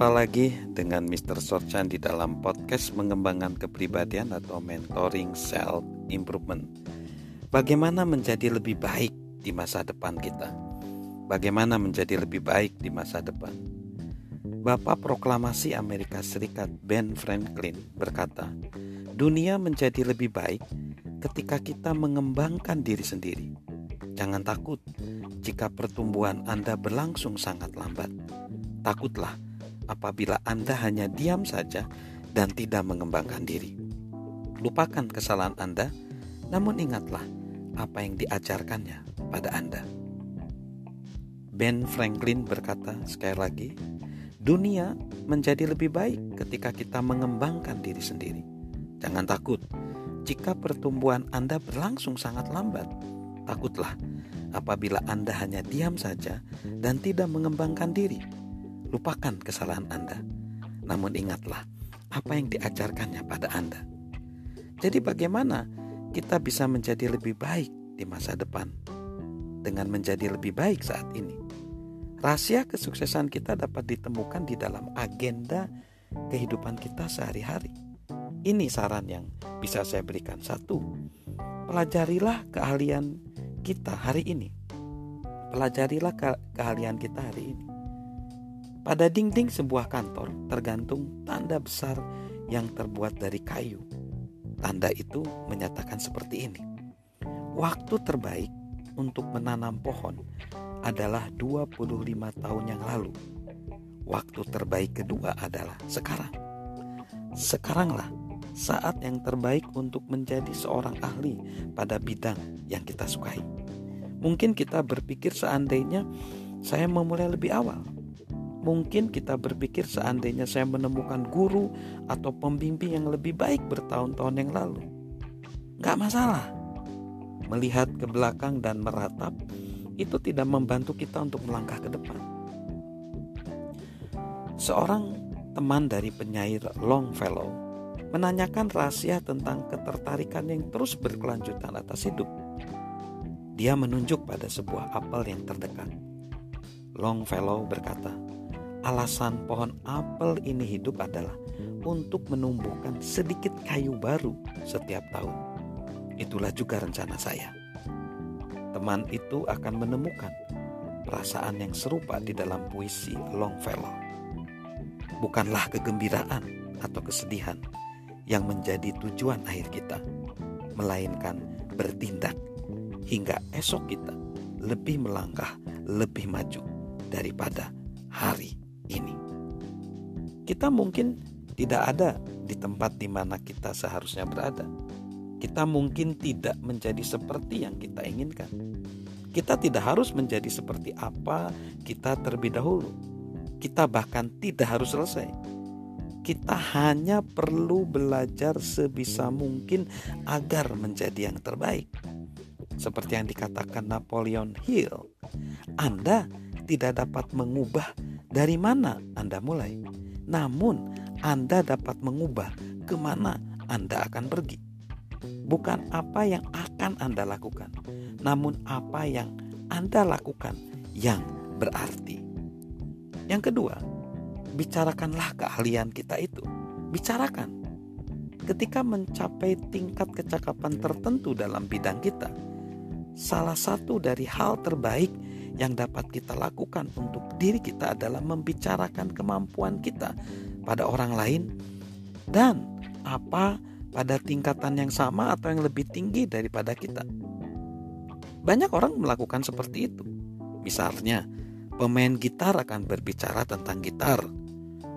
Jumpa lagi dengan Mr. Sorchan di dalam podcast mengembangkan kepribadian atau mentoring self improvement. Bagaimana menjadi lebih baik di masa depan kita? Bagaimana menjadi lebih baik di masa depan? Bapak Proklamasi Amerika Serikat Ben Franklin berkata, "Dunia menjadi lebih baik ketika kita mengembangkan diri sendiri. Jangan takut jika pertumbuhan Anda berlangsung sangat lambat. Takutlah." Apabila Anda hanya diam saja dan tidak mengembangkan diri. Lupakan kesalahan Anda, namun ingatlah apa yang diajarkannya pada Anda. Ben Franklin berkata sekali lagi, dunia menjadi lebih baik ketika kita mengembangkan diri sendiri. Jangan takut jika pertumbuhan Anda berlangsung sangat lambat. Takutlah apabila Anda hanya diam saja dan tidak mengembangkan diri Lupakan kesalahan Anda, namun ingatlah apa yang diajarkannya pada Anda. Jadi, bagaimana kita bisa menjadi lebih baik di masa depan dengan menjadi lebih baik saat ini? Rahasia kesuksesan kita dapat ditemukan di dalam agenda kehidupan kita sehari-hari. Ini saran yang bisa saya berikan. Satu, pelajarilah keahlian kita hari ini. Pelajarilah ke keahlian kita hari ini. Pada dinding sebuah kantor tergantung tanda besar yang terbuat dari kayu. Tanda itu menyatakan seperti ini. Waktu terbaik untuk menanam pohon adalah 25 tahun yang lalu. Waktu terbaik kedua adalah sekarang. Sekaranglah saat yang terbaik untuk menjadi seorang ahli pada bidang yang kita sukai. Mungkin kita berpikir seandainya saya memulai lebih awal, Mungkin kita berpikir seandainya saya menemukan guru atau pembimbing yang lebih baik bertahun-tahun yang lalu. Gak masalah. Melihat ke belakang dan meratap itu tidak membantu kita untuk melangkah ke depan. Seorang teman dari penyair Longfellow menanyakan rahasia tentang ketertarikan yang terus berkelanjutan atas hidup. Dia menunjuk pada sebuah apel yang terdekat. Longfellow berkata, Alasan pohon apel ini hidup adalah untuk menumbuhkan sedikit kayu baru setiap tahun. Itulah juga rencana saya. Teman itu akan menemukan perasaan yang serupa di dalam puisi Longfellow. Bukanlah kegembiraan atau kesedihan yang menjadi tujuan akhir kita, melainkan bertindak hingga esok kita lebih melangkah, lebih maju daripada hari ini. Kita mungkin tidak ada di tempat di mana kita seharusnya berada. Kita mungkin tidak menjadi seperti yang kita inginkan. Kita tidak harus menjadi seperti apa kita terlebih dahulu. Kita bahkan tidak harus selesai. Kita hanya perlu belajar sebisa mungkin agar menjadi yang terbaik. Seperti yang dikatakan Napoleon Hill, Anda tidak dapat mengubah dari mana Anda mulai. Namun, Anda dapat mengubah ke mana Anda akan pergi. Bukan apa yang akan Anda lakukan, namun apa yang Anda lakukan yang berarti. Yang kedua, bicarakanlah keahlian kita itu. Bicarakan. Ketika mencapai tingkat kecakapan tertentu dalam bidang kita, salah satu dari hal terbaik yang dapat kita lakukan untuk diri kita adalah membicarakan kemampuan kita pada orang lain dan apa pada tingkatan yang sama atau yang lebih tinggi daripada kita. Banyak orang melakukan seperti itu. Misalnya, pemain gitar akan berbicara tentang gitar.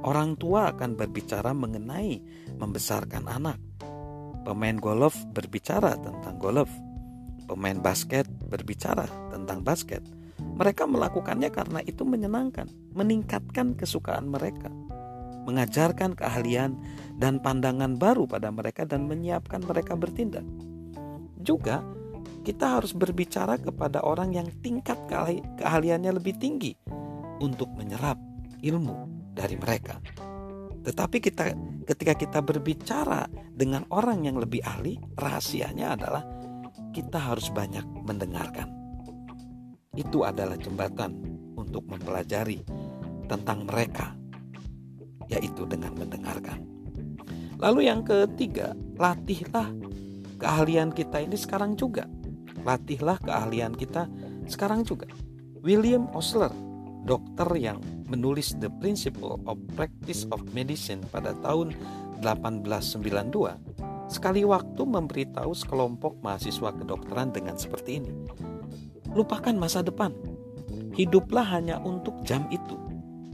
Orang tua akan berbicara mengenai membesarkan anak. Pemain golf berbicara tentang golf. Pemain basket berbicara tentang basket mereka melakukannya karena itu menyenangkan, meningkatkan kesukaan mereka, mengajarkan keahlian dan pandangan baru pada mereka dan menyiapkan mereka bertindak. Juga kita harus berbicara kepada orang yang tingkat keahliannya lebih tinggi untuk menyerap ilmu dari mereka. Tetapi kita ketika kita berbicara dengan orang yang lebih ahli, rahasianya adalah kita harus banyak mendengarkan itu adalah jembatan untuk mempelajari tentang mereka. yaitu dengan mendengarkan. Lalu yang ketiga, latihlah keahlian kita ini sekarang juga. Latihlah keahlian kita sekarang juga. William Osler, dokter yang menulis The Principle of Practice of Medicine pada tahun 1892, sekali waktu memberitahu sekelompok mahasiswa kedokteran dengan seperti ini. Lupakan masa depan. Hiduplah hanya untuk jam itu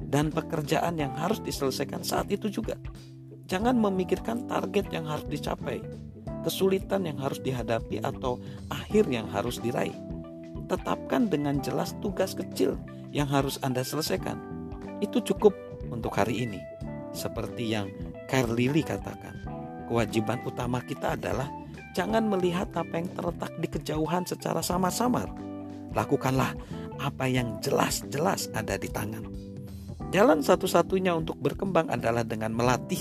dan pekerjaan yang harus diselesaikan saat itu juga. Jangan memikirkan target yang harus dicapai, kesulitan yang harus dihadapi, atau akhir yang harus diraih. Tetapkan dengan jelas tugas kecil yang harus Anda selesaikan. Itu cukup untuk hari ini. Seperti yang Carl Lily katakan, kewajiban utama kita adalah jangan melihat apa yang terletak di kejauhan secara sama-samar. Lakukanlah apa yang jelas-jelas ada di tangan. Jalan satu-satunya untuk berkembang adalah dengan melatih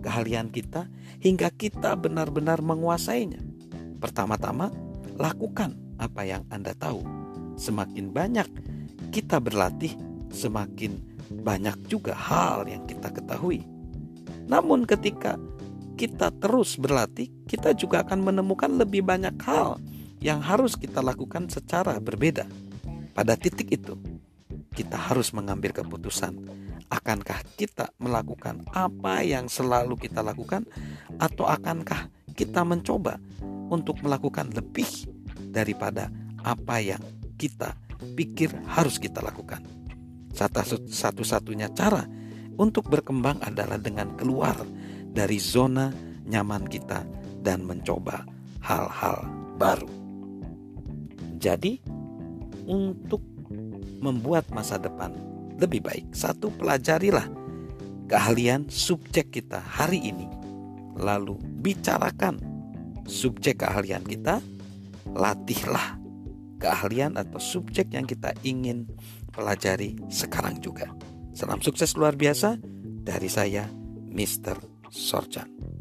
keahlian kita hingga kita benar-benar menguasainya. Pertama-tama, lakukan apa yang Anda tahu. Semakin banyak kita berlatih, semakin banyak juga hal yang kita ketahui. Namun, ketika kita terus berlatih, kita juga akan menemukan lebih banyak hal yang harus kita lakukan secara berbeda. Pada titik itu, kita harus mengambil keputusan Akankah kita melakukan apa yang selalu kita lakukan, atau akankah kita mencoba untuk melakukan lebih daripada apa yang kita pikir harus kita lakukan? Satu-satunya cara untuk berkembang adalah dengan keluar dari zona nyaman kita dan mencoba hal-hal baru. Jadi, untuk membuat masa depan lebih baik. Satu, pelajarilah keahlian subjek kita hari ini. Lalu bicarakan subjek keahlian kita, latihlah keahlian atau subjek yang kita ingin pelajari sekarang juga. Salam sukses luar biasa dari saya, Mr. Sorjan.